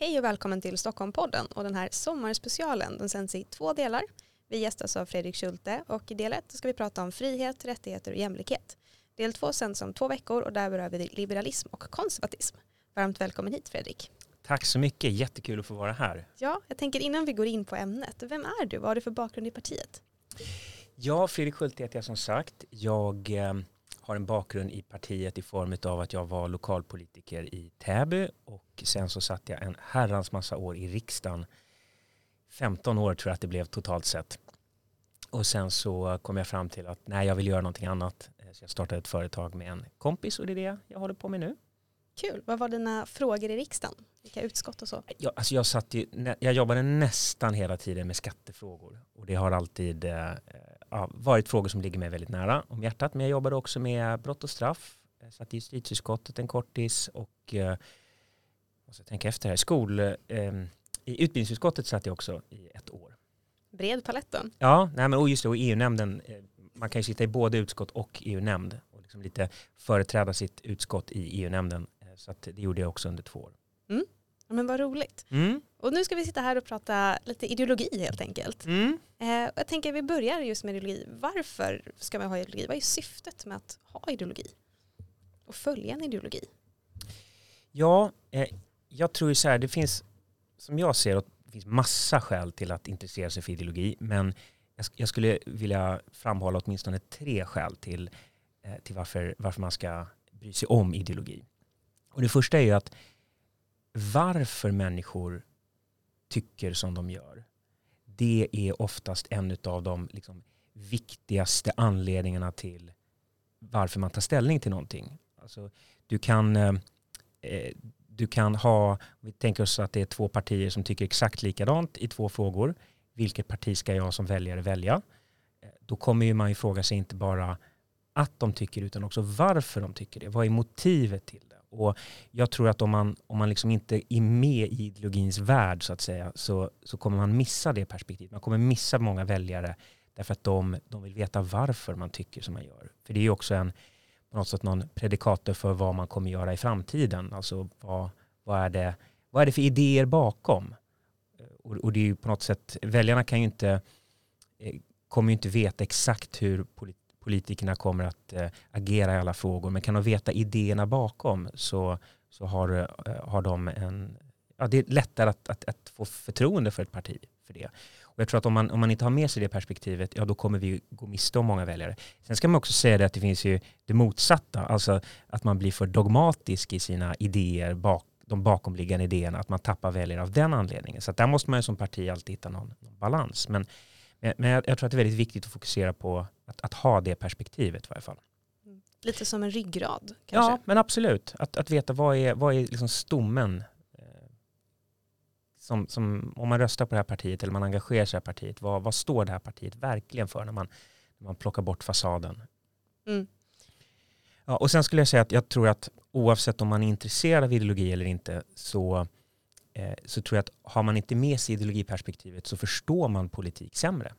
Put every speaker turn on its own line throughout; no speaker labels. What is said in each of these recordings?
Hej och välkommen till Stockholmpodden och den här sommarspecialen den sänds i två delar. Vi gästas av Fredrik Schulte och i del ett ska vi prata om frihet, rättigheter och jämlikhet. Del två sänds om två veckor och där berör vi liberalism och konservatism. Varmt välkommen hit Fredrik.
Tack så mycket, jättekul att få vara här.
Ja, jag tänker innan vi går in på ämnet, vem är du? Vad har du för bakgrund i partiet?
Ja, Fredrik Schulte heter jag som sagt. Jag eh, har en bakgrund i partiet i form av att jag var lokalpolitiker i Täby och sen så satt jag en herrans massa år i riksdagen. 15 år tror jag att det blev totalt sett. Och sen så kom jag fram till att nej, jag vill göra någonting annat. Eh, så jag startade ett företag med en kompis och det är det jag håller på med nu.
Kul. Vad var dina frågor i riksdagen? Vilka utskott och så?
Jag, alltså jag, satt ju, jag jobbade nästan hela tiden med skattefrågor och det har alltid eh, ja, varit frågor som ligger mig väldigt nära om hjärtat. Men jag jobbade också med brott och straff. Jag satt i justitieutskottet en kortis och eh, måste tänka efter här. Skol, eh, I utbildningsutskottet satt jag också i ett år.
Bred paletten.
Ja, nej, men, och just det, och EU-nämnden. Eh, man kan ju sitta i både utskott och EU-nämnd och liksom lite företräda sitt utskott i EU-nämnden. Eh, så det gjorde jag också under två år.
Mm. Men vad roligt. Mm. Och nu ska vi sitta här och prata lite ideologi helt enkelt. Mm. Eh, jag tänker vi börjar just med ideologi. Varför ska man ha ideologi? Vad är syftet med att ha ideologi? Och följa en ideologi?
Ja, eh, jag tror ju så här, det finns, som jag ser det finns massa skäl till att intressera sig för ideologi, men jag, jag skulle vilja framhålla åtminstone tre skäl till, eh, till varför, varför man ska bry sig om ideologi. Och det första är ju att varför människor tycker som de gör, det är oftast en av de liksom, viktigaste anledningarna till varför man tar ställning till någonting. Alltså, du, kan, eh, eh du kan ha, vi tänker oss att det är två partier som tycker exakt likadant i två frågor. Vilket parti ska jag som väljare välja? Eh, då kommer ju man ju fråga sig inte bara att de tycker utan också varför de tycker det. Vad är motivet till det? Och jag tror att om man, om man liksom inte är med i ideologins värld så att säga så, så kommer man missa det perspektivet. Man kommer missa många väljare därför att de, de vill veta varför man tycker som man gör. För det är ju också en, på något sätt någon predikator för vad man kommer göra i framtiden. Alltså vad, vad, är, det, vad är det för idéer bakom? Och, och det är ju på något sätt, väljarna kan ju inte, eh, kommer ju inte veta exakt hur politiken politikerna kommer att eh, agera i alla frågor. Men kan de veta idéerna bakom så, så har, eh, har de en... Ja, det är lättare att, att, att, få förtroende för ett parti för det. Och jag tror att om man, om man inte har med sig det perspektivet, ja då kommer vi gå miste om många väljare. Sen ska man också säga det att det finns ju det motsatta, alltså att man blir för dogmatisk i sina idéer, bak, de bakomliggande idéerna, att man tappar väljare av den anledningen. Så där måste man ju som parti alltid hitta någon, någon balans. Men men jag, jag, tror att det är väldigt viktigt att fokusera på att, att ha det perspektivet i varje fall.
Mm. Lite som en ryggrad
kanske? Ja, men absolut. Att, att veta vad är, vad är liksom stommen eh, som, som, om man röstar på det här partiet eller man engagerar sig i det här partiet, vad, vad står det här partiet verkligen för när man, när man plockar bort fasaden? Mm. Ja, och sen skulle jag säga att jag tror att oavsett om man är intresserad av ideologi eller inte så Eh, så tror jag att har man inte med sig ideologiperspektivet så förstår man politik sämre.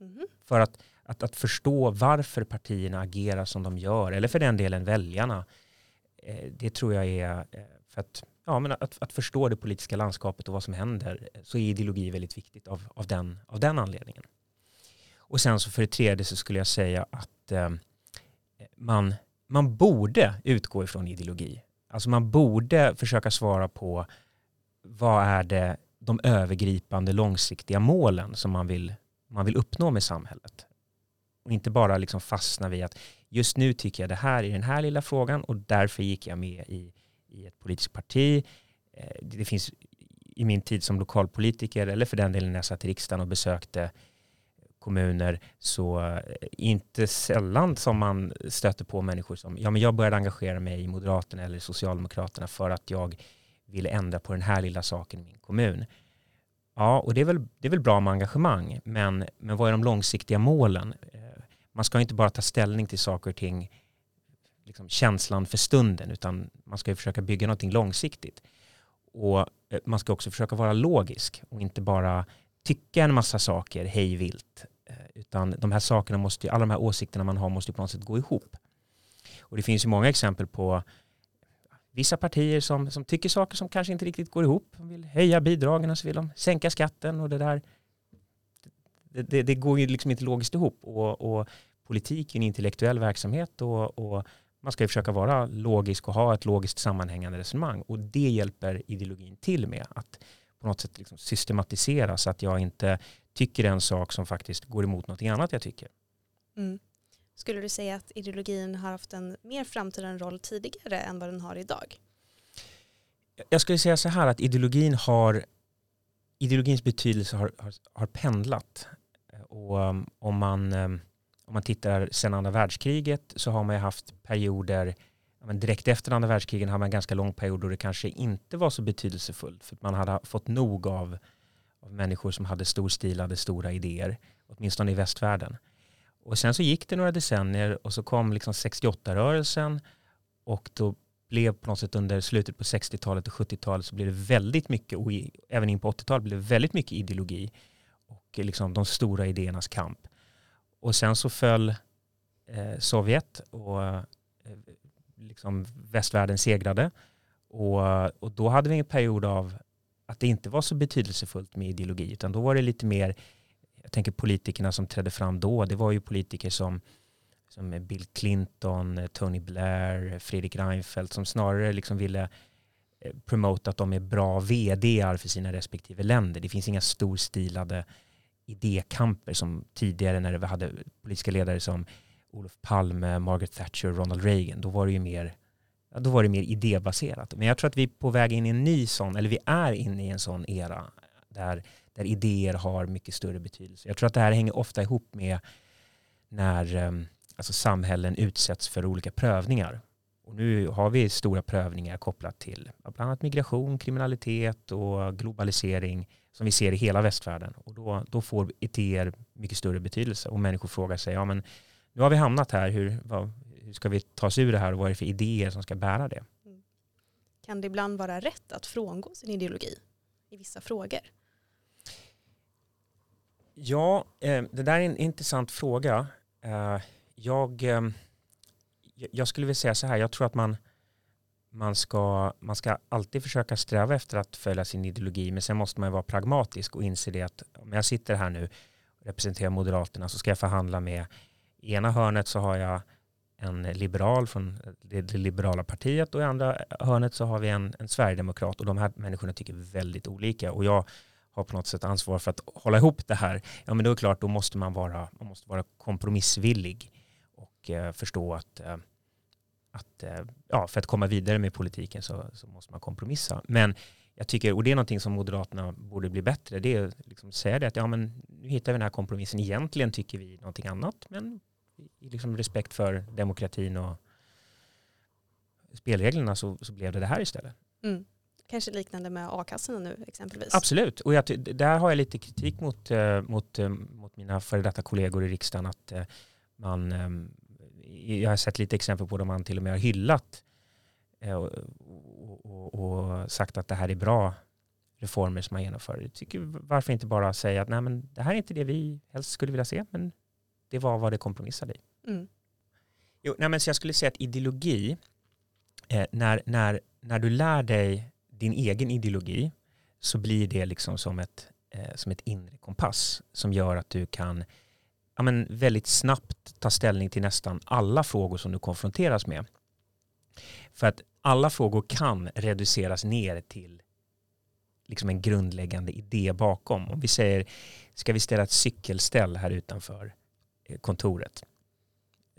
Mm. För att, att, att förstå varför partierna agerar som de gör, eller för den delen väljarna, eh, det tror jag är eh, för att, ja, men att, att förstå det politiska landskapet och vad som händer så är ideologi väldigt viktigt av, av, den, av den anledningen. Och sen så för det tredje så skulle jag säga att eh, man, man borde utgå ifrån ideologi. Alltså man borde försöka svara på vad är det de övergripande långsiktiga målen som man vill, man vill uppnå med samhället. Och inte bara liksom fastna vid att just nu tycker jag det här i den här lilla frågan och därför gick jag med i, i ett politiskt parti. Eh, det finns i min tid som lokalpolitiker eller för den delen när jag satt i riksdagen och besökte kommuner så eh, inte sällan som man stöter på människor som ja men jag började engagera mig i Moderaterna eller Socialdemokraterna för att jag vill ändra på den här lilla saken i min kommun. Ja, och det är väl, det är väl bra med engagemang, men, men vad är de långsiktiga målen? Eh, man ska inte bara ta ställning till saker och ting, liksom känslan för stunden, utan man ska ju försöka bygga någonting långsiktigt. Och eh, man ska också försöka vara logisk och inte bara tycka en massa saker hej vilt. Eh, utan de här sakerna måste, alla de här åsikterna man har måste på något sätt gå ihop. Och det finns ju många exempel på vissa partier som, som tycker saker som kanske inte riktigt går ihop. De vill höja bidragen och så vill de sänka skatten och det där. Det, det, det går ju liksom inte logiskt ihop och, och politik är en intellektuell verksamhet och, och man ska ju försöka vara logisk och ha ett logiskt sammanhängande resonemang och det hjälper ideologin till med att på något sätt liksom systematisera så att jag inte tycker en sak som faktiskt går emot något annat jag tycker.
Mm. Skulle du säga att ideologin har haft en mer framträdande roll tidigare än vad den har idag?
Jag skulle säga så här att ideologin har ideologins betydelse har, har, har pendlat. Och um, om man, um, om man tittar sedan andra världskriget så har man ju haft perioder men direkt efter andra världskriget har man en ganska lång period då det kanske inte var så betydelsefullt för att man hade fått nog av, av människor som hade storstilade stora idéer, åtminstone i västvärlden. Och sen så gick det några decennier och så kom liksom 68-rörelsen och då blev på något sätt under slutet på 60-talet och 70-talet så blev det väldigt mycket, och även in på 80-talet blev det väldigt mycket ideologi och liksom de stora idéernas kamp. Och sen så föll eh, Sovjet och eh, liksom västvärlden segrade. Och, och då hade vi en period av att det inte var så betydelsefullt med ideologi, utan då var det lite mer, jag tänker politikerna som trädde fram då, det var ju politiker som, som Bill Clinton, eh, Tony Blair, Fredrik Reinfeldt, som snarare liksom ville eh, promota att de är bra vd för sina respektive länder. Det finns inga storstilade idékamper som tidigare när vi hade politiska ledare som Olof Palme, Margaret Thatcher och Ronald Reagan, då var det ju mer, då var det mer idébaserat. Men jag tror att vi är på väg in i en ny sån, eller vi är inne i en sån era där, där idéer har mycket större betydelse. Jag tror att det här hänger ofta ihop med när ehm, alltså samhällen utsätts för olika prövningar. Och nu har vi stora prövningar kopplat till bland annat migration, kriminalitet och globalisering som vi ser i hela västvärlden. Och då, då får idéer mycket större betydelse och människor frågar sig, ja men nu har vi hamnat här, hur, vad, hur ska vi ta oss ur det här och vad är det för idéer som ska bära det? Mm.
Kan det ibland vara rätt att frångå sin ideologi i vissa frågor?
Ja, eh, det där är en intressant fråga. Eh, jag, eh, jag skulle vilja säga så här, jag tror att man, man, ska, man ska alltid försöka sträva efter att följa sin ideologi, men sen måste man vara pragmatisk och inse det att om jag sitter här nu och representerar Moderaterna så ska jag förhandla med i ena hörnet så har jag en liberal från det, det liberala partiet och i andra hörnet så har vi en, en sverigedemokrat och de här människorna tycker väldigt olika och jag har på något sätt ansvar för att hålla ihop det här. Ja men då är det klart, då måste man vara, man måste vara kompromissvillig och eh, förstå att, eh, att eh, ja, för att komma vidare med politiken så, så måste man kompromissa. Men jag tycker, och det är någonting som Moderaterna borde bli bättre, det är liksom säga det att ja men nu hittar vi den här kompromissen, egentligen tycker vi någonting annat, men i liksom respekt för demokratin och spelreglerna så, så blev det det här istället.
Mm. Kanske liknande med a-kassorna nu exempelvis.
Absolut, och jag, där har jag lite kritik mot, eh, mot, eh, mot mina före detta kollegor i riksdagen att eh, man, jag har sett lite exempel på där man till och med har hyllat och, och, och, sagt att det här är bra reformer som man genomför. Jag tycker varför inte bara säga att nej men det här är inte det vi helst skulle vilja se men det var vad det kompromissade i. Mm. Jo, nej, men så jag skulle säga att ideologi, eh, när, när, när du lär dig din egen ideologi så blir det liksom som ett, eh, som ett inre kompass som gör att du kan ja, men väldigt snabbt ta ställning till nästan alla frågor som du konfronteras med. För att alla frågor kan reduceras ner till liksom en grundläggande idé bakom. Om vi säger, ska vi ställa ett cykelställ här utanför? Eh, kontoret.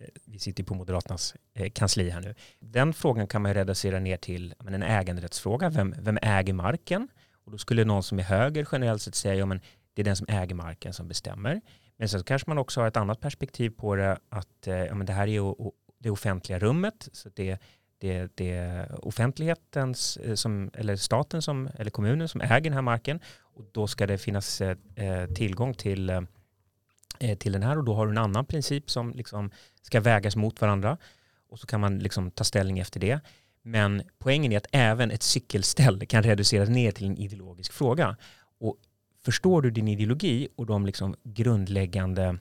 Eh, vi sitter på Moderaternas eh, kansli här nu. Den frågan kan man reducera ner till en äganderättsfråga. Vem, vem äger marken? Och då skulle någon som är höger generellt sett säga att det är den som äger marken som bestämmer. Men sen kanske man också har ett annat perspektiv på det att eh, ja, men det här är det offentliga rummet. Så det, det, det är offentlighetens, som, eller staten som, eller kommunen som äger den här marken. Och då ska det finnas tillgång till Eh, till den här och då har du en annan princip som liksom ska vägas mot varandra och så kan man liksom ta ställning efter det. Men poängen är att även ett cykelställ kan reduceras ner till en ideologisk fråga. Och förstår du din ideologi och de liksom grundläggande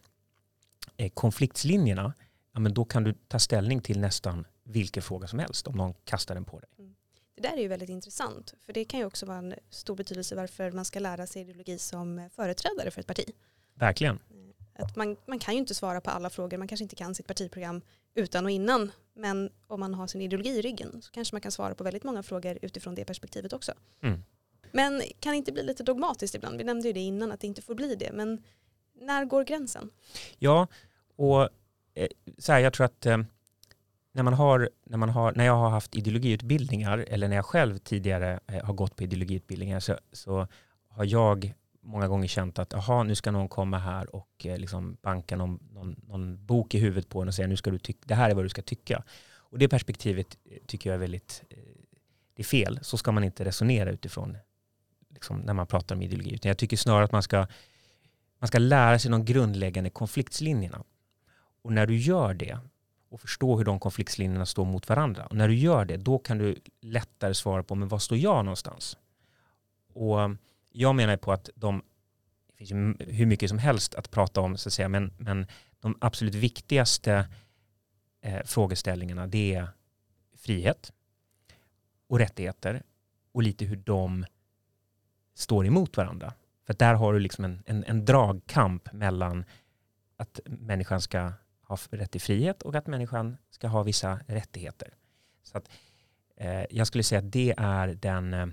eh, konfliktslinjerna, ja, men då kan du ta ställning till nästan vilken fråga som helst om någon kastar den på dig. Mm.
Det där är ju väldigt intressant, för det kan ju också vara en stor betydelse varför man ska lära sig ideologi som företrädare för ett parti.
Verkligen.
Att man, man kan ju inte svara på alla frågor, man kanske inte kan sitt partiprogram utan och innan, men om man har sin ideologi i ryggen så kanske man kan svara på väldigt många frågor utifrån det perspektivet också.
Mm.
Men kan det inte bli lite dogmatiskt ibland? Vi nämnde ju det innan att det inte får bli det, men när går gränsen?
Ja, och eh, så här, jag tror att eh, när, man har, när, man har, när jag har haft ideologiutbildningar eller när jag själv tidigare eh, har gått på ideologiutbildningar så, så har jag många gånger känt att aha, nu ska någon komma här och eh, liksom banka någon, någon, någon, bok i huvudet på en och säga nu ska du tycka, det här är vad du ska tycka. Och det perspektivet eh, tycker jag är väldigt, eh, det är fel. Så ska man inte resonera utifrån liksom, när man pratar om ideologi. Utan jag tycker snarare att man ska, man ska lära sig de grundläggande konfliktslinjerna. Och när du gör det och förstår hur de konfliktslinjerna står mot varandra. Och när du gör det, då kan du lättare svara på men var står jag någonstans? Och jag menar på att de, det finns ju hur mycket som helst att prata om, så att säga, men, men de absolut viktigaste eh, frågeställningarna det är frihet och rättigheter och lite hur de står emot varandra. För där har du liksom en, en, en dragkamp mellan att människan ska ha rätt till frihet och att människan ska ha vissa rättigheter. Så att, eh, jag skulle säga att det är den, eh,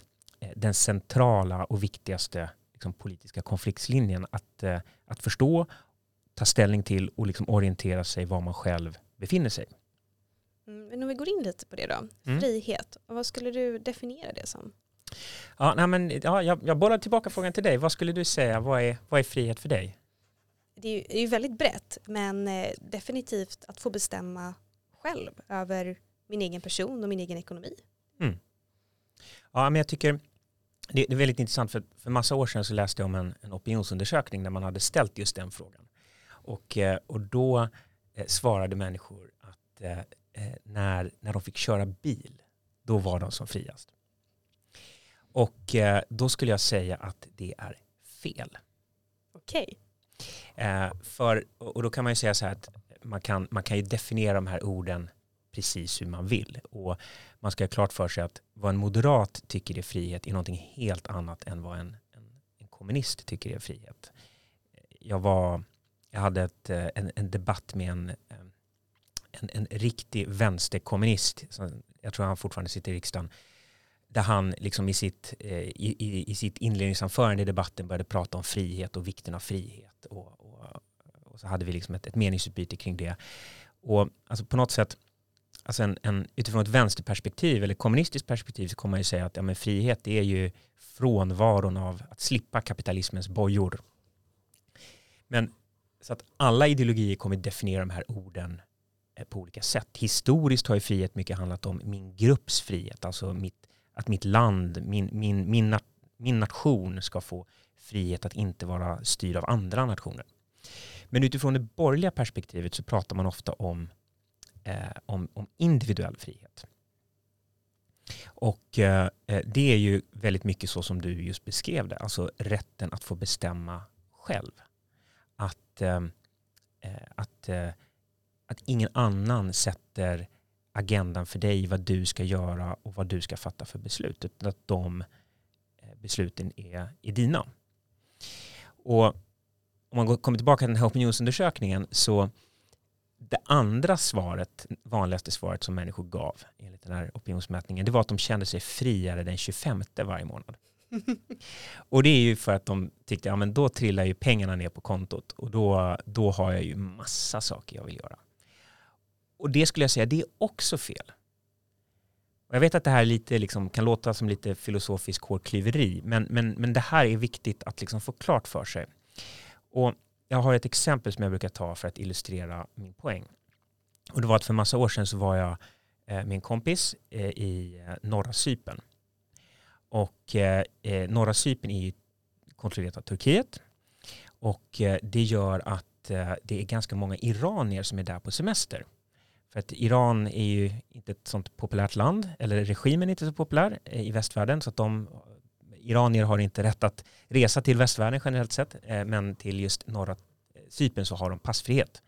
den centrala och viktigaste liksom, politiska konfliktslinjen. Att, eh, att förstå, ta ställning till och liksom orientera sig var man själv befinner sig.
Mm, men om vi går in lite på det då, mm. frihet, vad skulle du definiera det som?
Ja, nej men, ja, jag, jag bollar tillbaka frågan till dig. Vad skulle du säga, vad är, vad är frihet för dig?
Det är ju, det är ju väldigt brett, men eh, definitivt att få bestämma själv över min egen person och min egen ekonomi. Mm.
Ja, men jag tycker det, är väldigt intressant för, för massa år sedan så läste jag om en, en opinionsundersökning där man hade ställt just den frågan. Och, eh, och då eh, svarade människor att eh, när, när de fick köra bil, då var de som friast. Och då skulle jag säga att det är fel.
Okej.
Okay. och då kan man ju säga så här att man kan, man kan ju definiera de här orden precis hur man vill. Och man ska ha klart för sig att vad en moderat tycker är frihet är någonting helt annat än vad en, en, en kommunist tycker är frihet. Jag, var, jag hade ett, eh, en, en debatt med en, eh, en, en riktig vänsterkommunist, jag tror han fortfarande sitter i riksdagen, där han liksom i, sitt, eh, i, i, i sitt inledningsanförande i debatten började prata om frihet och vikten av frihet. Och, och, och så hade vi liksom ett, ett meningsutbyte kring det. Och alltså på något sätt alltså en, en, utifrån ett vänsterperspektiv eller kommunistiskt perspektiv så kommer man ju säga att ja, men frihet är ju frånvaron av att slippa kapitalismens bojor. Men så att alla ideologier kommer definiera de här orden eh, på olika sätt. Historiskt har ju frihet mycket handlat om min grupps frihet, alltså mitt, att mitt land, min, min, min, min nation ska få frihet att inte vara styrd av andra nationer. Men utifrån det borgerliga perspektivet så pratar man ofta om Eh, om, om, individuell frihet. Och eh, eh, det är ju väldigt mycket så som du just beskrev det, alltså rätten att få bestämma själv. Att, eh, eh, att, eh, att ingen annan sätter agendan för dig, vad du ska göra och vad du ska fatta för beslut, utan att de besluten är, är dina. Och om man kommer tillbaka till den här opinionsundersökningen så det andra svaret, vanligaste svaret som människor gav enligt den här opinionsmätningen, det var att de kände sig friare den 25 varje månad. och det är ju för att de tyckte, ja men då trillar ju pengarna ner på kontot och då, då har jag ju massa saker jag vill göra. Och det skulle jag säga, det är också fel. Och jag vet att det här lite liksom, kan låta som lite filosofisk hårklyveri, men, men, men det här är viktigt att liksom få klart för sig. Och jag har ett exempel som jag brukar ta för att illustrera min poäng. Och det var att för massa år sedan så var jag eh, med en kompis eh, i eh, norra Cypern. Och eh, eh, norra Cypern är ju kontrollerat av Turkiet. Och det gör att det är ganska många iranier som är där på semester. För att Iran är ju inte ett sånt populärt land, eller regimen är inte så populär i västvärlden, så att de iranier har inte rätt att resa till västvärlden generellt sett, eh, men till just norra eh, Cypern så har de passfrihet.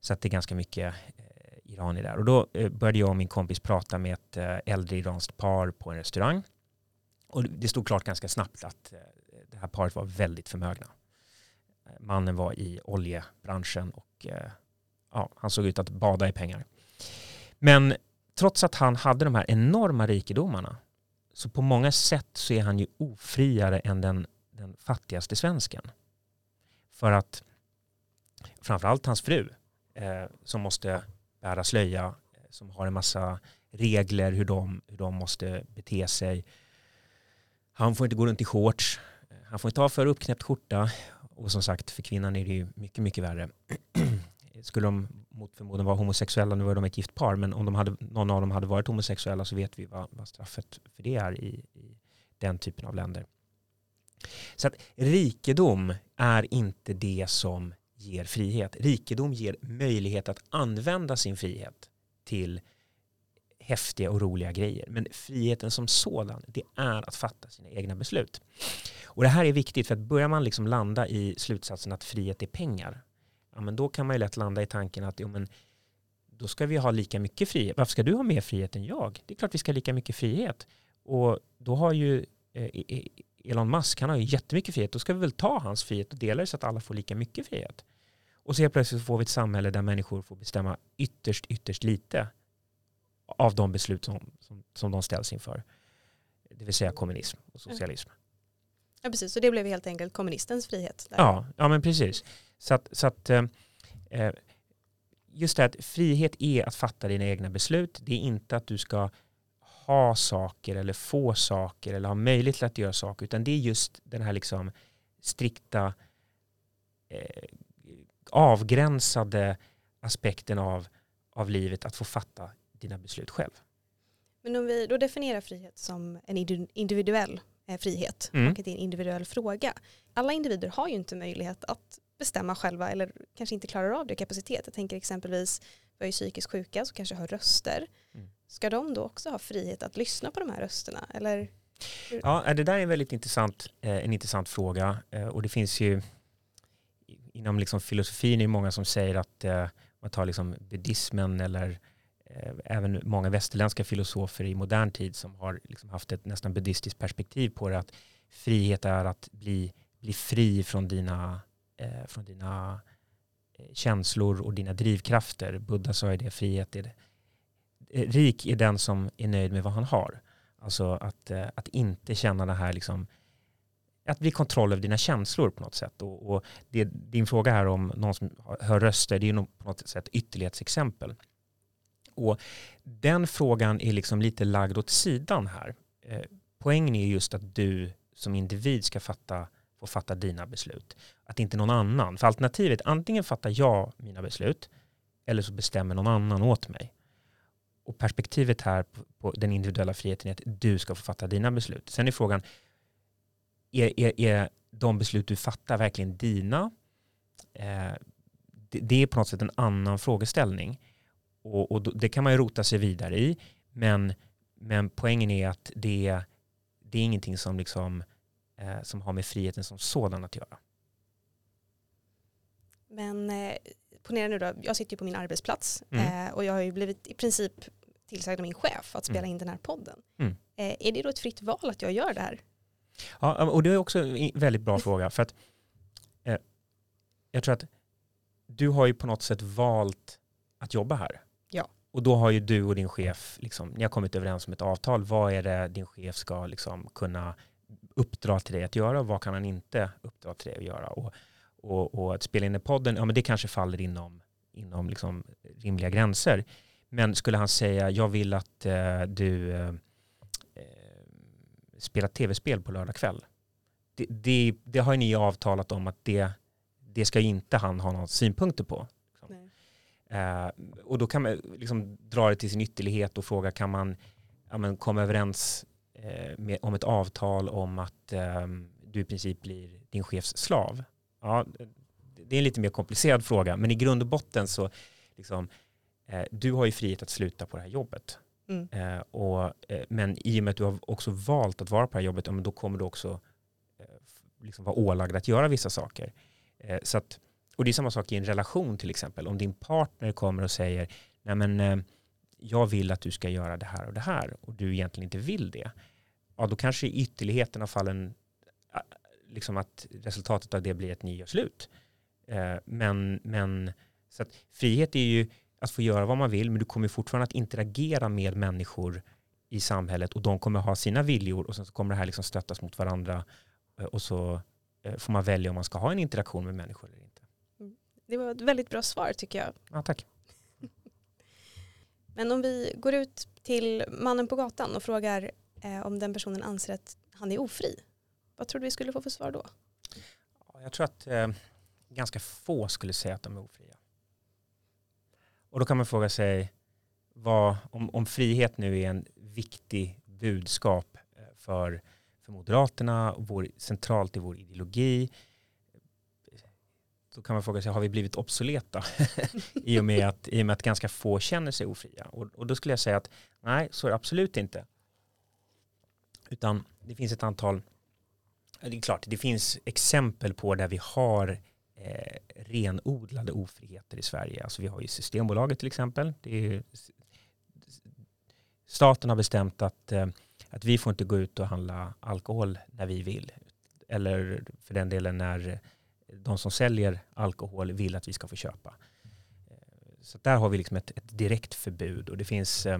Så att det är ganska mycket eh, iranier där. Och då började jag och min kompis prata med ett äldre iranskt par på en restaurang. Och det stod klart ganska snabbt att det här paret var väldigt förmögna. Mannen var i oljebranschen och ja, han såg ut att bada i pengar. Men trots att han hade de här enorma rikedomarna så på många sätt så är han ju ofriare än den, den fattigaste svensken. För att framförallt hans fru eh, som måste bära slöja, eh, som har en massa regler hur de, hur de måste bete sig. Han får inte gå runt i shorts, eh, han får inte ha för uppknäppt skjorta och som sagt för kvinnan är det ju mycket, mycket värre. Skulle de mot förmodan vara homosexuella, nu var de ett gift par, men om de hade, någon av dem hade varit homosexuella så vet vi vad, vad straffet för det är i, i den typen av länder. Så att rikedom är inte det som ger frihet. Rikedom ger möjlighet att använda sin frihet till häftiga och roliga grejer. Men friheten som sådan, det är att fatta sina egna beslut. Och det här är viktigt för att börjar man liksom landa i slutsatsen att frihet är pengar, ja, men då kan man ju lätt landa i tanken att jo, men, då ska vi ha lika mycket frihet. Varför ska du ha mer frihet än jag? Det är klart vi ska ha lika mycket frihet. Och då har ju eh, e-, e-, Elon Musk, han har ju jättemycket frihet. Då ska vi väl ta hans frihet och dela det så att alla får lika mycket frihet. Och så helt plötsligt får vi ett samhälle där människor får bestämma ytterst, ytterst lite av de beslut som, som, som de ställs inför. Det vill säga kommunism och socialism.
Ja, precis. Så det blev helt enkelt kommunistens frihet.
Där. Ja, ja, men precis. Så att, så att eh, eh, just det att frihet är att fatta dina egna beslut. Det är inte att du ska ha saker eller få saker eller ha möjlighet att göra saker utan det är just den här liksom strikta eh, avgränsade aspekten av, av livet att få fatta dina beslut själv.
Men om vi då definierar frihet som en individuell frihet mm. och att det är en individuell fråga. Alla individer har ju inte möjlighet att bestämma själva eller kanske inte klarar av det kapacitet. Jag tänker exempelvis, vi har ju psykiskt sjuka som kanske har röster. Mm. Ska de då också ha frihet att lyssna på de här rösterna? Eller?
Ja, det där är en väldigt intressant, eh, en intressant fråga eh, och det finns ju inom liksom filosofin är det många som säger att eh, man tar liksom buddhismen eller eh, Eh, även många västerländska filosofer i modern tid som har liksom haft ett nästan buddhistiskt perspektiv på det att frihet är att bli, bli fri från dina, eh, från dina eh, känslor och dina drivkrafter. Buddha sa ju det, frihet är det. Eh, rik är den som är nöjd med vad han har. Alltså att, eh, att inte känna det här liksom att bli kontroll över dina känslor på något sätt. Och, och det, din fråga här om någon som hör röster, det är ju på något sätt ytterlighetsexempel. Och den frågan är liksom lite lagd åt sidan här. Eh, poängen är just att du som individ ska fatta, få fatta dina beslut. Att inte någon annan. För alternativet, antingen fattar jag mina beslut eller så bestämmer någon annan åt mig. Och perspektivet här på, på den individuella friheten är att du ska få fatta dina beslut. Sen är frågan, är, är, är de beslut du fattar verkligen dina? Eh, det, det, är på något sätt en annan frågeställning. Och, och, det kan man ju rota sig vidare i. Men, men poängen är att det, det är ingenting som, liksom, eh, som har med friheten som sådan att göra.
Men eh, ponera nu då, jag sitter ju på min arbetsplats mm. eh, och jag har ju blivit i princip tillsagd av min chef att spela mm. in den här podden. Mm. Eh, är det då ett fritt val att jag gör det här?
Ja, och det är också en väldigt bra fråga. För att eh, jag tror att du har ju på något sätt valt att jobba här. Och då har ju du och din chef, liksom, ni har kommit överens om ett avtal. Vad är det din chef ska liksom kunna uppdra till dig att göra och vad kan han inte uppdra till dig att göra? Och, och, och att spela in i podden, ja men det kanske faller inom, inom liksom rimliga gränser. Men skulle han säga, jag vill att eh, du eh, eh spelar tv-spel på lördag kväll. Det, det, det, har ni avtalat om att det, det ska inte han ha några synpunkter på. Eh, och då kan man liksom dra det till sin ytterlighet och fråga kan man ja, men, komma överens eh, med, om ett avtal om att eh, du i princip blir din chefs slav. Ja, det är en lite mer komplicerad fråga men i grund och botten så liksom, eh, du har ju frihet att sluta på det här jobbet. Mm. Eh, och, eh, men i och med att du har också valt att vara på det här jobbet, ja, då kommer du också liksom vara ålagd att göra vissa saker. Så att, och det är samma sak i en relation till exempel. Om din partner kommer och säger nej men eh, jag vill att du ska göra det här och det här och du egentligen inte vill det, ja då kanske i ytterligheten av fallen eh, liksom att resultatet av det blir att ni gör slut. Eh, men, men så att frihet är ju att få göra vad man vill, men du kommer fortfarande att interagera med människor i samhället och de kommer ha sina viljor och sen så kommer det här liksom stöttas mot varandra och så får man välja om man ska ha en interaktion med människor eller inte.
Det var ett väldigt bra svar tycker jag.
Ja, tack.
Men om vi går ut till mannen på gatan och frågar eh, om den personen anser att han är ofri, vad tror du vi skulle få för svar då?
Jag tror att eh, ganska få skulle säga att de är ofria. Och då kan man fråga sig, vad, om, om frihet nu är en viktig budskap eh, för, för Moderaterna, och vår, centralt i vår ideologi, då kan man fråga sig, har vi blivit obsoleta I, och med att, i och med att ganska få känner sig ofria? Och, och då skulle jag säga att nej, så är det absolut inte. Utan det finns ett antal, det är klart, det finns exempel på där vi har eh, renodlade ofriheter i Sverige. Alltså vi har ju Systembolaget till exempel. Det är, staten har bestämt att, eh, att vi får inte gå ut och handla alkohol när vi vill. Eller för den delen när de som säljer alkohol vill att vi ska få köpa. Eh, så där har vi liksom ett, ett direkt förbud och det finns eh,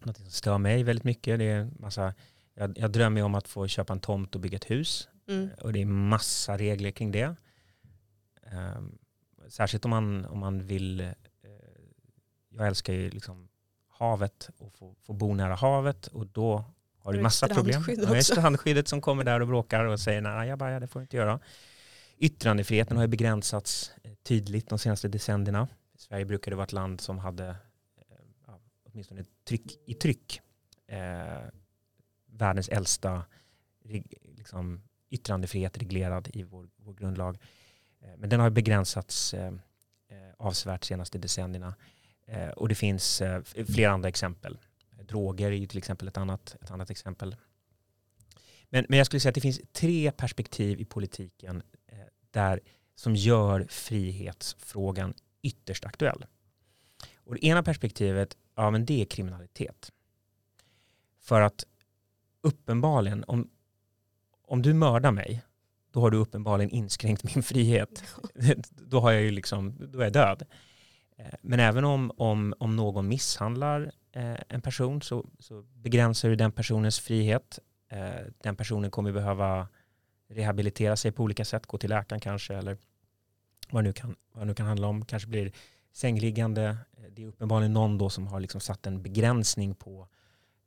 något som stör mig väldigt mycket. Det är massa, jag, jag drömmer om att få köpa en tomt och bygga ett hus. Mm. Och det är massa regler kring det. Um, särskilt om man, om man vill, uh, jag älskar ju liksom havet och få, få bo nära havet och då har du massa problem. Det är strandskyddet som kommer där och bråkar och säger nej, jag bara, det får du inte göra. Yttrandefriheten har ju begränsats eh, tydligt de senaste decennierna. Sverige brukade vara ett land som hade eh, ja, åtminstone tryck, i tryck eh, världens äldsta liksom, yttrandefrihet reglerad i vår, vår grundlag. Eh, men den har begränsats eh, eh, avsevärt de senaste decennierna. Eh, och det finns eh, flera andra exempel. Droger är ju till exempel ett annat, ett annat exempel. Men, men jag skulle säga att det finns tre perspektiv i politiken där, som gör frihetsfrågan ytterst aktuell. Och det ena perspektivet, ja men det är kriminalitet. För att uppenbarligen, om, om du mördar mig, då har du uppenbarligen inskränkt min frihet. då, har jag ju liksom, då är jag död. Eh, men även om, om, om någon misshandlar eh, en person så, så begränsar du den personens frihet. Eh, den personen kommer behöva rehabilitera sig på olika sätt, gå till läkaren kanske eller vad det nu kan, vad det nu kan handla om. Kanske blir sängliggande. Det är uppenbarligen någon då som har liksom satt en begränsning på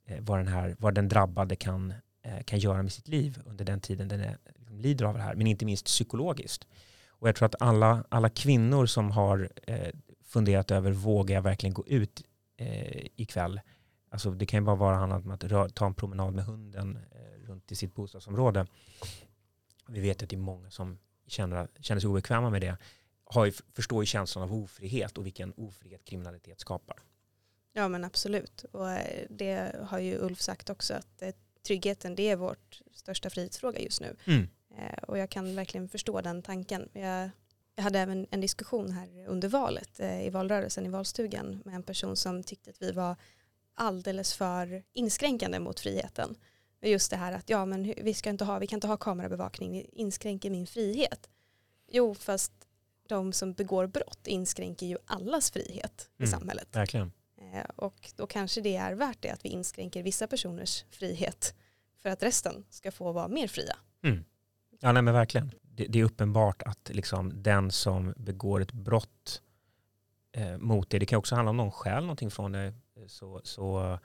eh, vad, den här, vad den drabbade kan, eh, kan göra med sitt liv under den tiden den är, liksom lider av det här, men inte minst psykologiskt. Och jag tror att alla, alla kvinnor som har eh, funderat över, vågar jag verkligen gå ut eh, ikväll? Alltså det kan ju bara vara handlat om att rör, ta en promenad med hunden eh, runt i sitt bostadsområde vi vet att det är många som känner, känner sig obekväma med det, har ju, förstår ju känslan av ofrihet och vilken ofrihet kriminalitet skapar.
Ja men absolut. Och eh, det har ju Ulf sagt också att eh, tryggheten det är vårt största frihetsfråga just nu. Mm. Eh, och jag kan verkligen förstå den tanken. Jag, jag hade även en diskussion här under valet i valrörelsen i valstugan med en person som tyckte att vi var alldeles för inskränkande mot friheten. Just det här att ja, men vi, ska inte ha, vi kan inte ha kamerabevakning, det inskränker min frihet. Jo, fast de som begår brott inskränker ju allas frihet mm, i samhället.
Verkligen.
Eh, och då kanske det är värt det att vi inskränker vissa personers frihet för att resten ska få vara mer fria. Mm.
Ja, nej men verkligen. Det, det, är uppenbart att liksom den som begår ett brott eh, mot det, det kan också handla om någon skäl någonting från det, så, så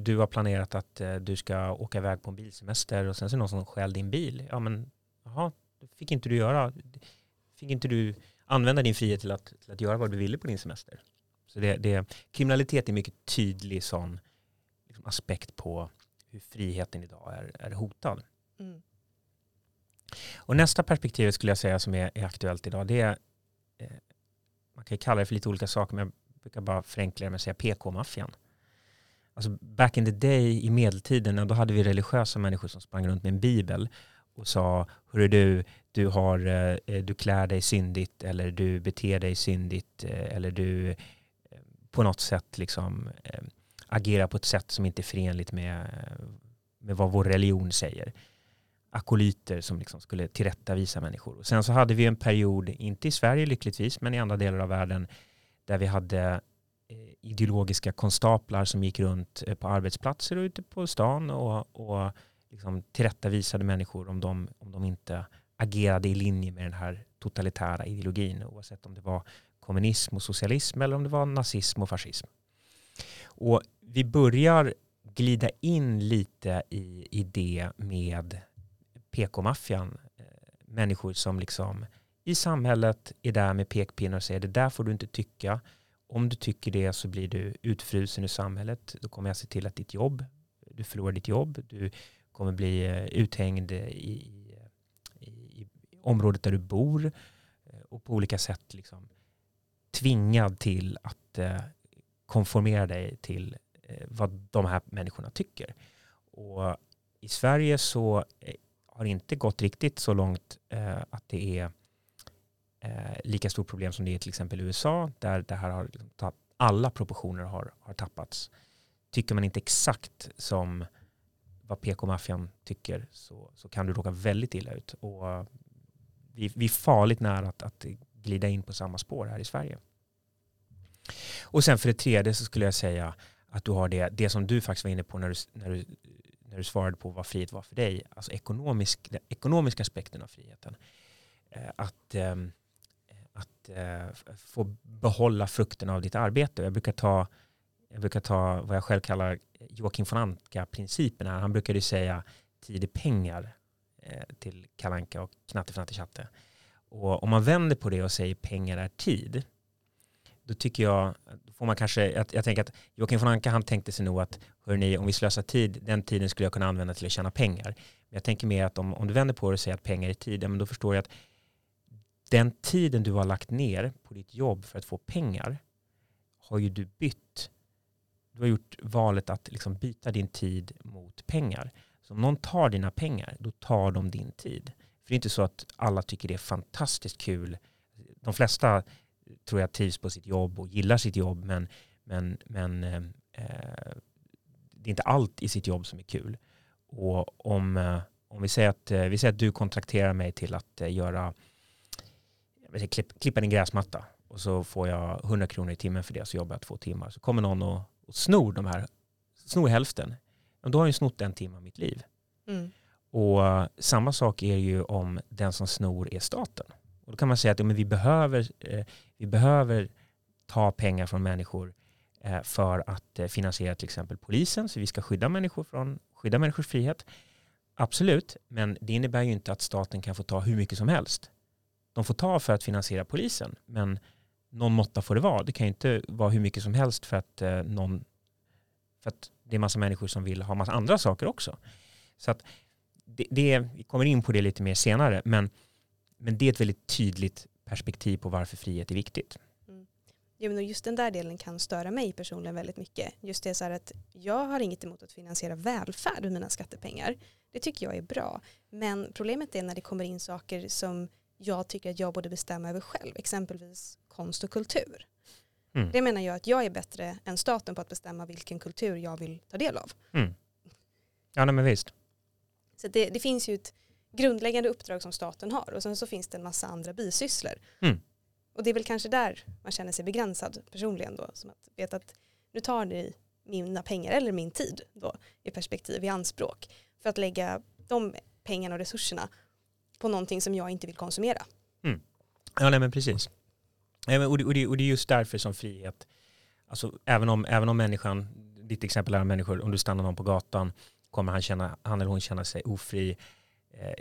du har planerat att eh, du ska åka iväg på en bilsemester och sen så är det någon som stjäl din bil. Ja men, jaha, det fick inte du göra. Fick inte du använda din frihet till att, till att göra vad du ville på din semester. Så det, det, kriminalitet är mycket tydlig sån liksom, aspekt på hur friheten idag är, är hotad. Mm. Och nästa perspektiv skulle jag säga som är, är aktuellt idag, det är, eh, man kan kalla det för lite olika saker, men jag brukar bara förenkla det med att säga PK-maffian alltså back in the day i medeltiden, då hade vi religiösa människor som sprang runt med en bibel och sa, hörru du, du, har, eh, eh, du klär dig syndigt eller du beter dig syndigt eh, eller du på något sätt liksom, agerar på ett sätt som inte är förenligt med, med vad vår religion säger. Akolyter som liksom skulle tillrättavisa människor. Och sen så hade vi en period, inte i Sverige lyckligtvis, men i andra delar av världen, där vi hade Eh, ideologiska konstaplar som gick runt eh, på arbetsplatser och ute på stan och, och liksom tillrättavisade människor om de, om de inte agerade i linje med den här totalitära ideologin oavsett om det var kommunism och socialism eller om det var nazism och fascism. Och vi börjar glida in lite i, i det med PK-maffian. Eh, människor som liksom i samhället är där med pekpinnar och säger det där får du inte tycka. Om du tycker det så blir du utfrusen i samhället. Då kommer jag se till att ditt jobb, du förlorar ditt jobb. Du kommer bli eh, uthängd i, i, i området där du bor eh, och på olika sätt liksom tvingad till att eh, konformera dig till vad de här människorna tycker. Och i Sverige så har det inte gått riktigt så långt att det är eh, lika stort problem som det är till exempel i USA där det här har liksom alla proportioner har, har tappats. Tycker man inte exakt som vad PK-maffian tycker så, så kan du råka väldigt illa ut. Och vi, vi är farligt nära att, att glida in på samma spår här i Sverige. Och sen för det tredje så skulle jag säga att du har det, det som du faktiskt var inne på när du, när du när du svarade på vad frihet var för dig, alltså ekonomisk, den ekonomiska aspekten av friheten. Eh, att, ehm, att eh, få behålla frukten av ditt arbete. Jag brukar ta, jag brukar ta vad jag själv kallar Joakim von Anka-principen. Han brukade säga tid är pengar eh, till Kalanka och Knatte Chatte. Och om man vänder på det och säger pengar är tid, då tycker jag, får man kanske, jag, jag tänker att Joakim von Anka han tänkte sig nog att hörni, om vi slösar tid, den tiden skulle jag kunna använda till att tjäna pengar. Men jag tänker mer att om, om du vänder på det och säger att pengar är tid, ja, men då förstår jag att den tiden du har lagt ner på ditt jobb för att få pengar har ju du bytt. Du har gjort valet att liksom byta din tid mot pengar. Så om någon tar dina pengar, då tar de din tid. För det är inte så att alla tycker det är fantastiskt kul. De flesta tror jag trivs på sitt jobb och gillar sitt jobb, men, men, men eh, eh det är inte allt i sitt jobb som är kul. Och om, eh, om vi, säger att, eh, vi säger att du kontrakterar mig till att eh, göra, säga, klipp, klippa din gräsmatta och så får jag 100 kronor i timmen för det så jobbar jag två timmar. Så kommer någon och, och snor de här, snor hälften. Och då har han ju snott en timme av mitt liv. Mm. Och samma sak är ju om den som snor är staten. Och då kan man säga att ja, men vi, behöver, eh, vi behöver ta pengar från människor Eh, för att eh, finansiera till exempel polisen, så vi ska skydda människor från skydda människors frihet. Absolut, men det innebär ju inte att staten kan få ta hur mycket som helst. De får ta för att finansiera polisen, men någon måtta får det vara. Det kan ju inte vara hur mycket som helst för att, eh, någon, för att det är massa människor som vill ha massa andra saker också. Så att det, det, vi kommer in på det lite mer senare, men, men det är ett väldigt tydligt perspektiv på varför frihet är viktigt. Mm.
Ja, men just den där delen kan störa mig personligen väldigt mycket. Just det så här att jag har inget emot att finansiera välfärd med mina skattepengar. Det tycker jag är bra. Men problemet är när det kommer in saker som jag tycker att jag borde bestämma över själv. Exempelvis konst och kultur. Mm. Det menar jag att jag är bättre än staten på att bestämma vilken kultur jag vill ta del av.
Mm. Ja, nej, men visst.
Så det, det, finns ju ett grundläggande uppdrag som staten har och sen så finns det en massa andra bisysslor. Mm. Och det är väl kanske där man känner sig begränsad personligen då. Som att veta att nu tar ni mina pengar eller min tid då i perspektiv i anspråk för att lägga de pengarna och resurserna på någonting som jag inte vill konsumera.
Mm. Ja, nej men precis. Och det, och, det, och det är just därför som frihet, alltså även om, även om människan, ditt exempel är människor, om du stannar någon på gatan kommer han, känna, han eller hon känna sig ofri. Eh,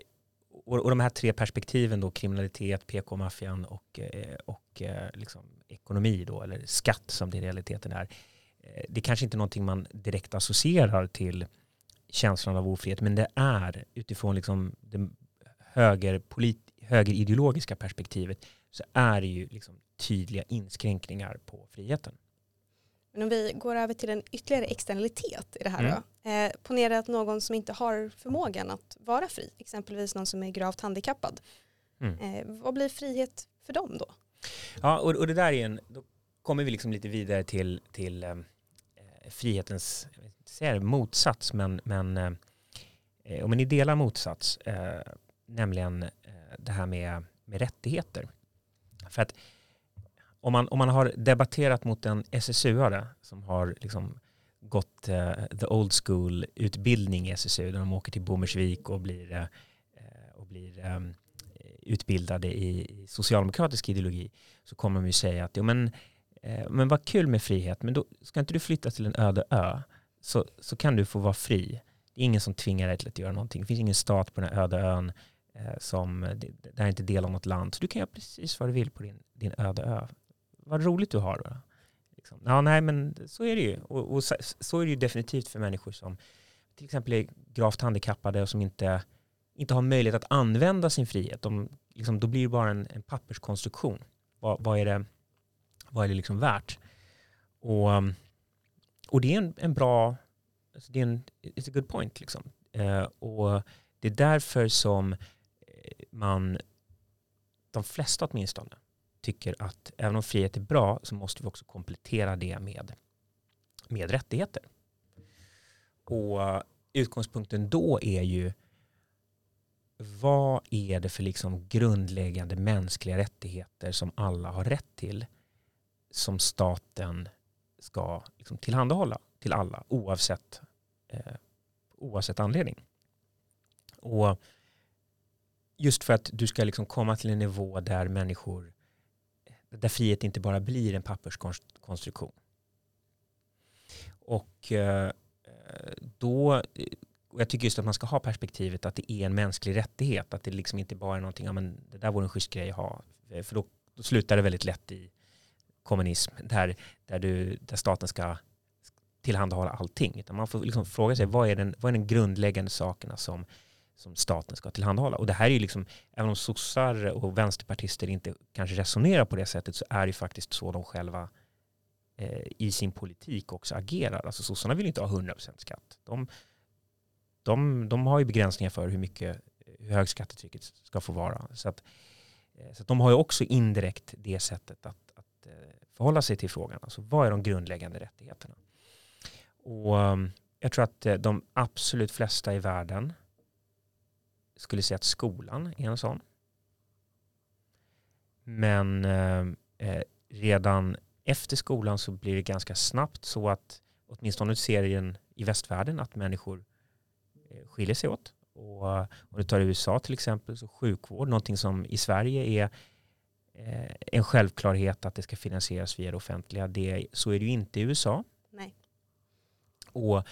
och, och de här tre perspektiven då, kriminalitet, PK-maffian och, eh, och eh, liksom ekonomi då, eller skatt som det i realiteten är. Eh, det är kanske inte är någonting man direkt associerar till känslan av ofrihet, men det är utifrån liksom den högerpolit, högerideologiska perspektivet så är det ju liksom tydliga inskränkningar på friheten.
Men om vi går över till en ytterligare externalitet i det här mm. då. Eh, ponera att någon som inte har förmågan att vara fri, exempelvis någon som är gravt handikappad. Mm. Eh, vad blir frihet för dem då?
Ja, och, och det där är en, då kommer vi liksom lite vidare till, till eh, frihetens, jag det, motsats, men, men eh, om en delar motsats, eh, nämligen eh, det här med, med rättigheter. För att om man, om man har debatterat mot en SSU-are som har liksom gått uh, the old school utbildning i SSU där de åker till Bommersvik och blir, uh, och blir um, utbildade i, i, socialdemokratisk ideologi så kommer de ju säga att jo, men, uh, men vad kul med frihet men då ska inte du flytta till en öde ö så, så kan du få vara fri. Det är ingen som tvingar dig till att göra någonting. Det finns ingen stat på den här öde ön Eh, som eh, det är inte del av något land. Så du kan göra precis vad du vill på din, din öde ö. Vad roligt du har då. Liksom. Ja, nej, men så är det ju. Och, och så, så, är det ju definitivt för människor som till exempel är gravt handikappade och som inte, inte har möjlighet att använda sin frihet. De, liksom, då blir det bara en, en papperskonstruktion. Vad, vad, är det, vad är det liksom värt? Och, och det är en, en bra, alltså det är en, it's a good point. Liksom. Eh, och det är därför som man, de flesta åtminstone, tycker att även om frihet är bra så måste vi också komplettera det med, med rättigheter. Och eh, utgångspunkten då är ju vad är det för liksom grundläggande mänskliga rättigheter som alla har rätt till som staten ska liksom tillhandahålla till alla oavsett, eh, oavsett anledning. Och just för att du ska liksom komma till en nivå där människor där frihet inte bara blir en papperskonstruktion. Och eh, då, och jag tycker just att man ska ha perspektivet att det är en mänsklig rättighet, att det liksom inte bara är någonting, ja men det där vore en schysst grej att ha, för då, då slutar det väldigt lätt i kommunism, där, där, du, där staten ska tillhandahålla allting. Utan man får liksom fråga sig, vad är, den, vad är den grundläggande sakerna som som staten ska tillhandahålla. Och det här är ju liksom, även om sossar och vänsterpartister inte kanske resonerar på det sättet så är det faktiskt så de själva eh, i sin politik också agerar. Alltså sossarna vill inte ha 100% skatt. De, de, de har ju begränsningar för hur mycket hur hög skattetrycket ska få vara. Så, att, eh, så att de har ju också indirekt det sättet att, att eh, förhålla sig till frågan. Alltså vad är de grundläggande rättigheterna? Och ehm, jag tror att eh, de absolut flesta i världen skulle säga att skolan är en sån. Men eh, eh, redan efter skolan så blir det ganska snabbt så att åtminstone ser i, i västvärlden att människor eh, skiljer sig åt. Och om du tar USA till exempel så sjukvård, någonting som i Sverige är eh, en självklarhet att det ska finansieras via det offentliga. Det, så är det ju inte i USA.
Nej.
Och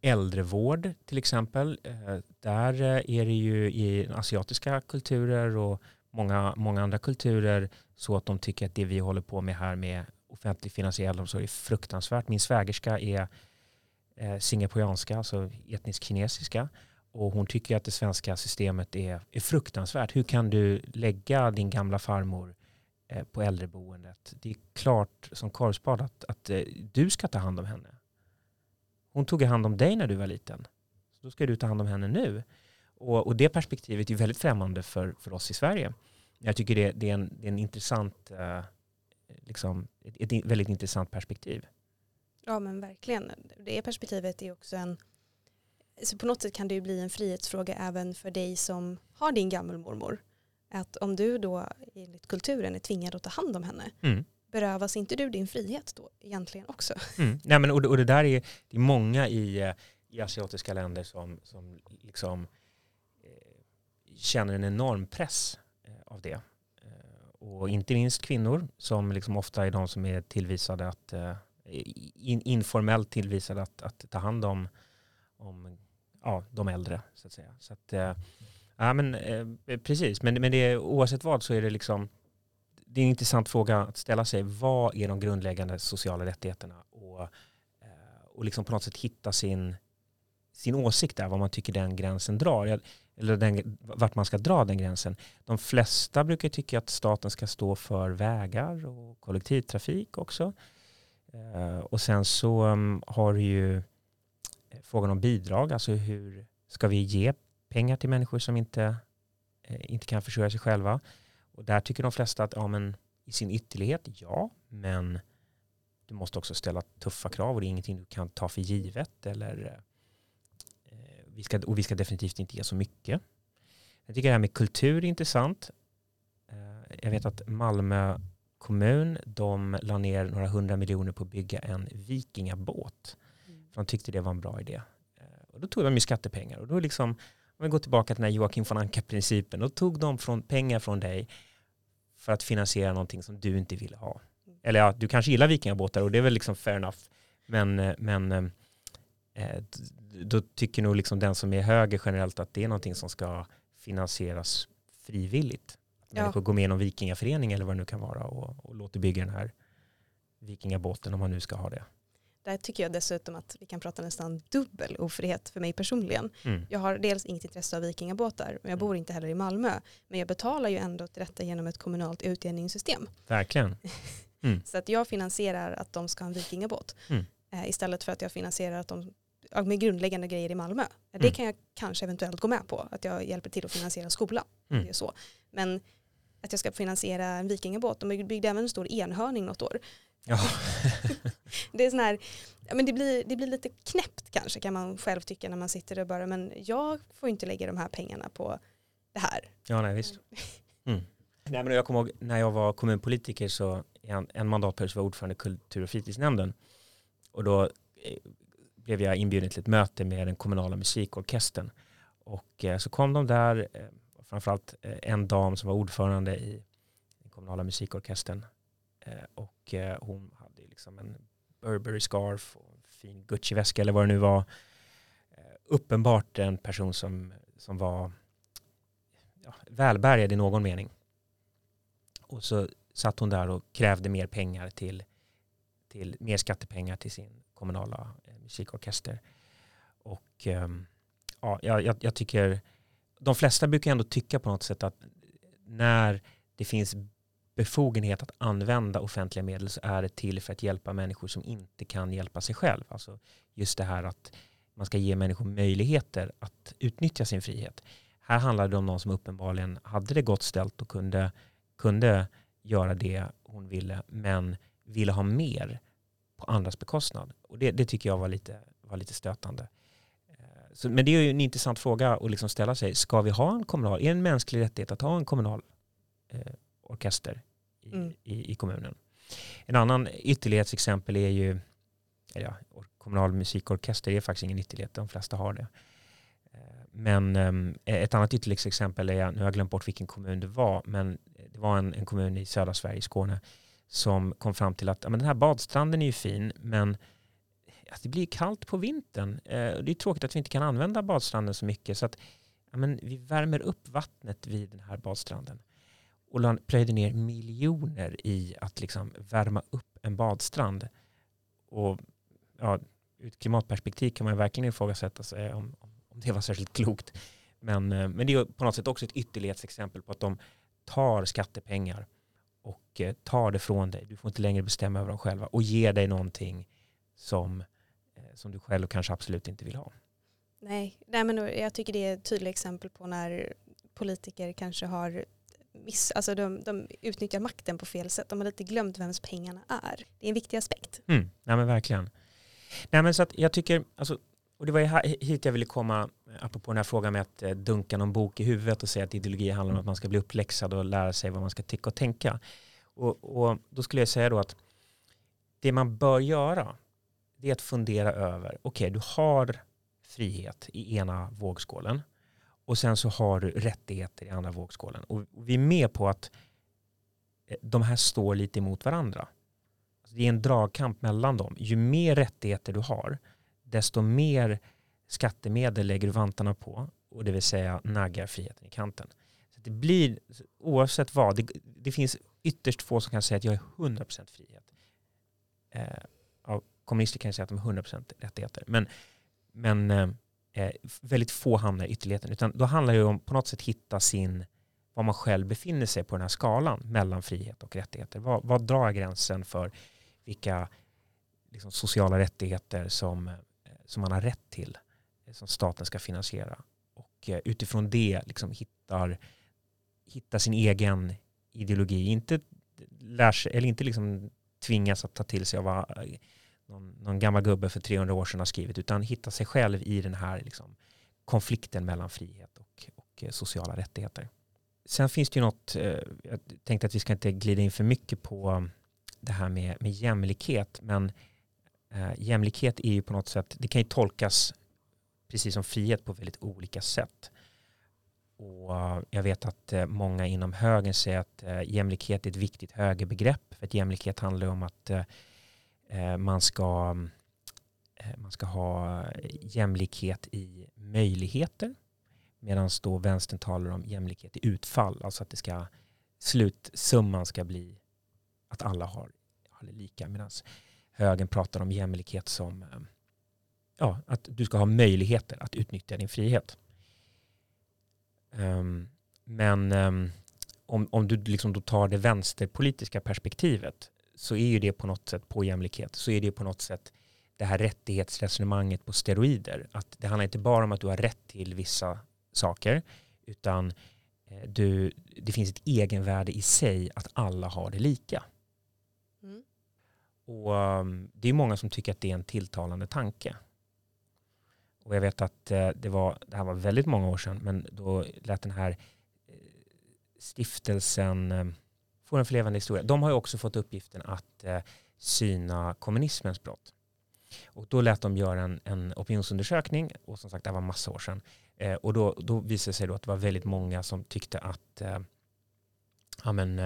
äldrevård till exempel. Eh, där eh, är det ju i asiatiska kulturer och många, många andra kulturer så att de tycker att det vi håller på med här med offentlig finansiell äldreomsorg är fruktansvärt. Min svägerska är eh, singaporianska, alltså etnisk kinesiska. Och hon tycker att det svenska systemet är, är fruktansvärt. Hur kan du lägga din gamla farmor eh, på äldreboendet? Det är klart som korvspad att, att du ska ta hand om henne. Hon tog hand om dig när du var liten. Så då ska du ta hand om henne nu. Och, och det perspektivet är väldigt främmande för, för oss i Sverige. Jag tycker det, det, är, en, det är en intressant, eh, liksom, ett, ett, väldigt intressant perspektiv.
Ja men verkligen. Det perspektivet är också en, så på något sätt kan det ju bli en frihetsfråga även för dig som har din gammelmormor. Att om du då enligt kulturen är tvingad att ta hand om henne, mm berövas inte du din frihet då egentligen också?
Mm. Nej, men, och, det, och det där är, det är många i, i asiatiska länder som, som liksom, eh, känner en enorm press eh, av det. Eh, och inte minst kvinnor som liksom ofta är de som är tillvisade att eh, in, informellt tillvisade att, att ta hand om, om ja, de äldre. Så att säga. Så att, eh, ja, men, eh, precis, men, men det, oavsett vad så är det liksom det är en intressant fråga att ställa sig. Vad är de grundläggande sociala rättigheterna? Och, eh, och liksom på något sätt hitta sin, sin åsikt där, vad man tycker den gränsen drar. Eller den, vart man ska dra den gränsen. De flesta brukar tycka att staten ska stå för vägar och kollektivtrafik också. Eh, och sen så mm, har du ju eh, frågan om bidrag, alltså hur ska vi ge pengar till människor som inte, inte kan försörja sig själva. Och där tycker de flesta att ja, men, i sin ytterlighet, ja, men du måste också ställa tuffa krav och det är ingenting du kan ta för givet. Eller, eh, vi ska, och vi ska definitivt inte ge så mycket. Jag tycker det här med kultur är intressant. Eh, jag vet att Malmö kommun de la ner några hundra miljoner på att bygga en vikingabåt. Mm. För de tyckte det var en bra idé. Eh, och då tog de ju skattepengar. Och då liksom, om vi går tillbaka till den här Joakim von Anka-principen, då tog de från, pengar från dig för att finansiera någonting som du inte ville ha. Eller ja, du kanske gillar vikingabåtar och det är väl liksom fair enough. Men, eh, men eh, eh, då tycker nog liksom den som är höger generellt att det är någonting som ska finansieras frivilligt. Ja. Människor går med i någon vikingaförening eller vad det nu kan vara och, och låter bygga den här vikingabåten om man nu ska ha det.
Där tycker jag dessutom att vi kan prata nästan dubbel ofrihet för mig personligen. Mm. Jag har dels inget intresse av vikingabåtar, men jag mm. bor inte heller i Malmö. Men jag betalar ju ändå till detta genom ett kommunalt utjämningssystem.
Verkligen.
Mm. Så att jag finansierar att de ska ha en vikingabåt. Mm. Eh, istället för att jag finansierar att de med grundläggande grejer i Malmö. Det mm. kan jag kanske eventuellt gå med på, att jag hjälper till att finansiera skolan. Mm. Det är så. Men att jag ska finansiera en vikingabåt, de byggde även en stor enhörning något år. Ja. det är sån här, men det blir, det blir lite knäppt kanske kan man själv tycka när man sitter och bara, men jag får inte lägga de här pengarna på det här.
Ja, nej visst. Mm. Nej, men jag kommer ihåg när jag var kommunpolitiker så en, en mandatperiod så var jag ordförande i kultur och fritidsnämnden. Och då eh, blev jag inbjuden till ett möte med den kommunala musikorkestern. Och eh, så kom de där, eh, framförallt eh, en dam som var ordförande i den kommunala musikorkestern. Eh, och eh, hon hade liksom en Burberry scarf och en fin Gucci-väska eller vad det nu var. Eh, uppenbart en person som, som var ja, välbärgad i någon mening. Och så satt hon där och krävde mer pengar till, till mer skattepengar till sin kommunala eh, musikorkester. Och ehm, ja, jag, jag tycker, de flesta brukar ändå tycka på något sätt att när det finns befogenhet att använda offentliga medel så är det till för att hjälpa människor som inte kan hjälpa sig själv. Alltså just det här att man ska ge människor möjligheter att utnyttja sin frihet. Här handlar det om någon som uppenbarligen hade det gott ställt och kunde, kunde göra det hon ville men ville ha mer på andras bekostnad. Och det, det tycker jag var lite, var lite stötande. Eh, så, men det är ju en intressant fråga att liksom ställa sig. Ska vi ha en kommunal, är det en mänsklig rättighet att ha en kommunal eh, orkester i, mm. i, i, kommunen? En annan ytterlighetsexempel är ju, ja, kommunal musikorkester är faktiskt ingen ytterlighet, de flesta har det. Eh, men um, ett annat ytterlighetsexempel är, nu har jag glömt bort vilken kommun det var, men det var en, en kommun i södra Sverige, Skåne, som kom fram till att ja, men den här badstranden är ju fin, men ja, det blir kallt på vintern. Eh, det är tråkigt att vi inte kan använda badstranden så mycket, så att ja, men vi värmer upp vattnet vid den här badstranden. Och plöjde ner miljoner i att liksom värma upp en badstrand. Och ja, ur ett klimatperspektiv kan man verkligen ifrågasätta sig om, om det var särskilt klokt. Men, eh, men det är på något sätt också ett ytterlighetsexempel på att de tar skattepengar och eh, tar det från dig. Du får inte längre bestämma över dem själva och ger dig någonting som, eh, som du själv kanske absolut inte vill ha.
Nej, nej men jag tycker det är ett tydligt exempel på när politiker kanske har miss, alltså de, de utnyttjar makten på fel sätt. De har lite glömt vems pengarna är. Det är en viktig aspekt.
Mm, nej men verkligen. Nej men så att jag tycker, alltså, och det var hit jag ville komma, apropå den här frågan med att eh, dunka någon bok i huvudet och säga att ideologi handlar om att man ska bli uppläxad och lära sig vad man ska tycka och tänka. Och, och då skulle jag säga då att det man bör göra det är att fundera över, okej okay, du har frihet i ena vågskålen och sen så har du rättigheter i andra vågskålen. Och vi är med på att eh, de här står lite emot varandra. Alltså, det är en dragkamp mellan dem. Ju mer rättigheter du har, desto mer skattemedel lägger du vantarna på och det vill säga naggar friheten i kanten. Så det blir, oavsett vad, det, det finns ytterst få som kan säga att jag är 100% frihet. Eh, kommunister kan säga att de är 100% rättigheter. Men, men eh, eh, väldigt få hamnar i ytterligheten. Utan då handlar det om på något sätt hitta sin, var man själv befinner sig på den här skalan mellan frihet och rättigheter. Vad, vad drar gränsen för vilka liksom, sociala rättigheter som eh, som man har rätt till, eh, som staten ska finansiera. Och eh, utifrån det liksom hittar, hittar sin egen ideologi. Inte, lär sig, eller inte liksom tvingas att ta till sig av eh, någon, någon gammal gubbe för 300 år sedan har skrivit utan hitta sig själv i den här liksom, konflikten mellan frihet och, och eh, sociala rättigheter. Sen finns det ju något, eh, jag tänkte att vi ska inte glida in för mycket på um, det här med, med jämlikhet, men eh, jämlikhet är ju på något sätt, det kan ju tolkas precis som frihet på väldigt olika sätt. Och eh, jag vet att många inom högern säger att jämlikhet är ett viktigt högerbegrepp, för att jämlikhet handlar om att eh, Eh, man ska, eh, man ska ha jämlikhet i möjligheter, medan då vänstern talar om jämlikhet i utfall, alltså att det ska, slutsumman ska bli att alla har, har det lika, medan högern pratar om jämlikhet som eh, ja, att du ska ha möjligheter att utnyttja din frihet. Um, men um, om, om du liksom då tar det vänsterpolitiska perspektivet så är ju det på något sätt på jämlikhet, så är det på något sätt det här rättighetsresonemanget på steroider. Att det handlar inte bara om att du har rätt till vissa saker, utan eh, du, det finns ett egenvärde i sig att alla har det lika. Mm. Och um, Det är många som tycker att det är en tilltalande tanke. Och jag vet att eh, det, var, det här var väldigt många år sedan, men då lät den här eh, stiftelsen eh, Forum för levande historia, de har ju också fått uppgiften att eh, syna kommunismens brott. Och då lät de göra en, en opinionsundersökning, och som sagt det var massa år sedan. Eh, och då, då visade det sig då att det var väldigt många som tyckte att eh, ja, men,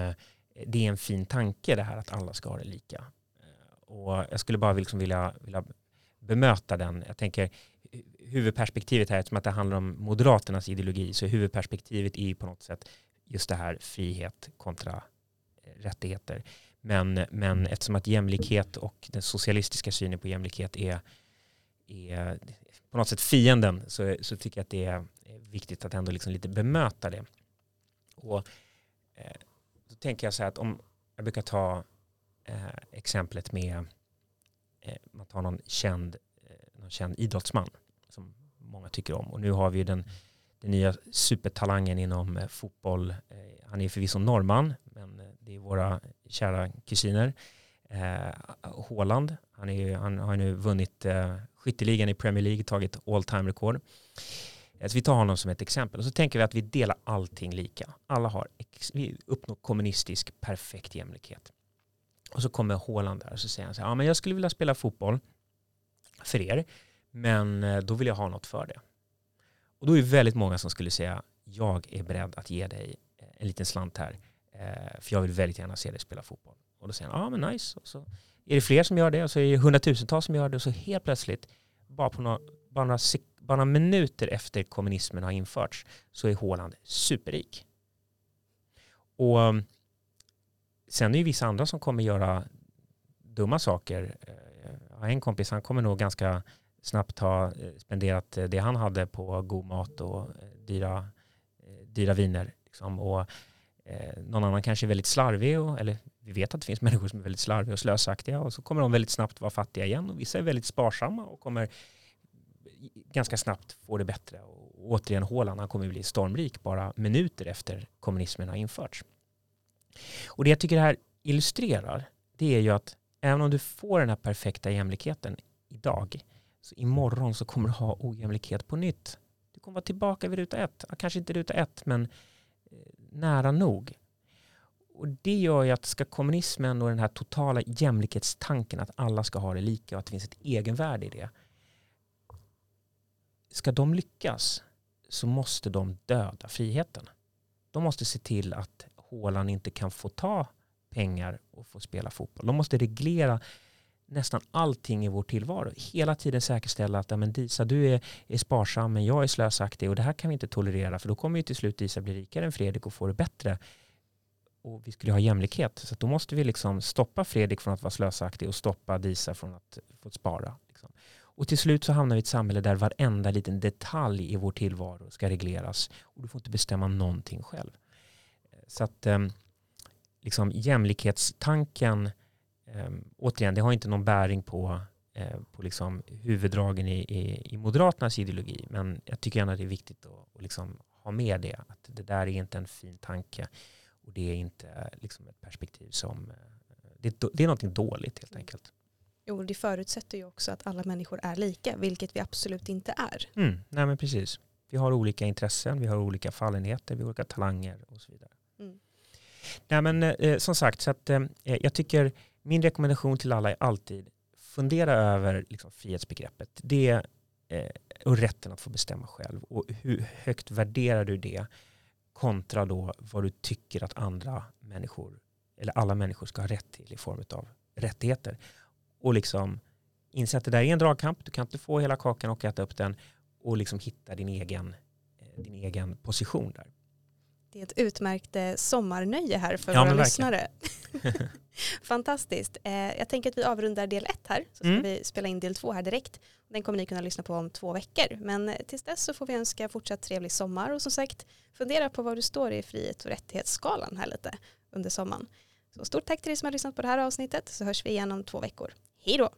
det är en fin tanke det här att alla ska ha det lika. och jag skulle bara liksom vilja, vilja bemöta den. Jag tänker, huvudperspektivet här, eftersom att det handlar om Moderaternas ideologi, så huvudperspektivet är ju på något sätt just det här frihet kontra rättigheter. Men, men eftersom att jämlikhet och den socialistiska synen på jämlikhet är, är på något sätt fienden så, så tycker jag att det är viktigt att ändå liksom lite bemöta det. Och eh, då tänker jag så här att om jag brukar ta eh, exemplet med eh, man tar någon känd, eh, någon känd idrottsman som många tycker om. Och nu har vi ju den, den nya supertalangen inom eh, fotboll. Eh, han är förvisso norrman, men eh, det är våra kära kusiner. Håland, han, är, han har nu vunnit skytteligan i Premier League, tagit all time rekord. Så vi tar honom som ett exempel och så tänker vi att vi delar allting lika. Alla har, vi uppnår kommunistisk perfekt jämlikhet. Och så kommer Håland där och så säger han så här, ja men jag skulle vilja spela fotboll för er. Men då vill jag ha något för det. Och då är det väldigt många som skulle säga jag är beredd att ge dig eh, en liten slant här. Eh, för jag vill väldigt gärna se dig spela fotboll. Och då säger han, ja men nice. Och så är det fler som gör det och så är det hundratusentals som gör det och så helt plötsligt, bara, på några, bara, några, bara några minuter efter kommunismen har införts så är Håland superrik. Och mm, sen är det ju vissa andra som kommer göra dumma saker. Eh, en kompis, han kommer nog ganska snabbt ha eh, spenderat eh, det han hade på god mat och eh, dyra, dyra viner. Liksom. Och, någon annan kanske är väldigt slarvig, och, eller vi vet att det finns människor som är väldigt slarviga och slösaktiga och så kommer de väldigt snabbt vara fattiga igen och vissa är väldigt sparsamma och kommer ganska snabbt få det bättre. Och återigen Håland, han kommer bli stormrik bara minuter efter kommunismen har införts. Och det jag tycker det här illustrerar, det är ju att även om du får den här perfekta jämlikheten idag, så imorgon så kommer du ha ojämlikhet på nytt. Du kommer vara tillbaka vid ruta ett. Kanske inte ruta ett, men eh, nära nog. Och det gör ju att ska kommunismen och den här totala jämlikhetstanken att alla ska ha det lika och att det finns ett egenvärde i det. Ska de lyckas så måste de döda friheten. De måste se till att Håland inte kan få ta pengar och få spela fotboll. De måste reglera nästan allting i vår tillvaro. Hela tiden säkerställa att ja, men Disa, du är, är sparsam men jag är slösaktig och det här kan vi inte tolerera för då kommer ju till slut Disa bli rikare än Fredrik och få det bättre. Och vi skulle ha jämlikhet så då måste vi liksom stoppa Fredrik från att vara slösaktig och stoppa Disa från att få spara. Liksom. Och till slut så hamnar vi i ett samhälle där varenda liten detalj i vår tillvaro ska regleras och du får inte bestämma någonting själv. Så att ehm, liksom, jämlikhetstanken återigen, det har inte någon bäring på, uh, på liksom huvuddragen i, i, i Moderaternas ideologi, men jag tycker gärna det är viktigt att, att liksom ha med det, att det där är inte en fin tanke och det är inte liksom ett perspektiv som, uh, det, det är någonting dåligt helt enkelt.
Jo, det förutsätter ju också att alla människor är lika, vilket vi absolut inte är.
Mm, nej men precis. Vi har olika intressen, vi har olika fallenheter, vi har olika talanger och så vidare. Mm. Nej men eh, som sagt, så att, eh, jag tycker min rekommendation till alla är alltid fundera över liksom, frihetsbegreppet. Det eh, och rätten att få bestämma själv. Och hur högt värderar du det kontra då vad du tycker att andra människor eller alla människor ska ha rätt till i form av rättigheter. Och liksom inse att det där är en dragkamp. Du kan inte få hela kakan och äta upp den och liksom hitta din egen, eh, din egen position där.
Det är ett utmärkt eh, sommarnöje här för ja, våra lyssnare. Fantastiskt. Eh, jag tänker att vi avrundar del ett här, så ska mm. vi spela in del två här direkt. Den kommer ni kunna lyssna på om två veckor. Men tills dess så får vi önska fortsatt trevlig sommar och som sagt fundera på var du står i frihet och rättighetsskalan här lite under sommaren. Så stort tack till dig som har lyssnat på det här avsnittet så hörs vi igen om två veckor. Hej då!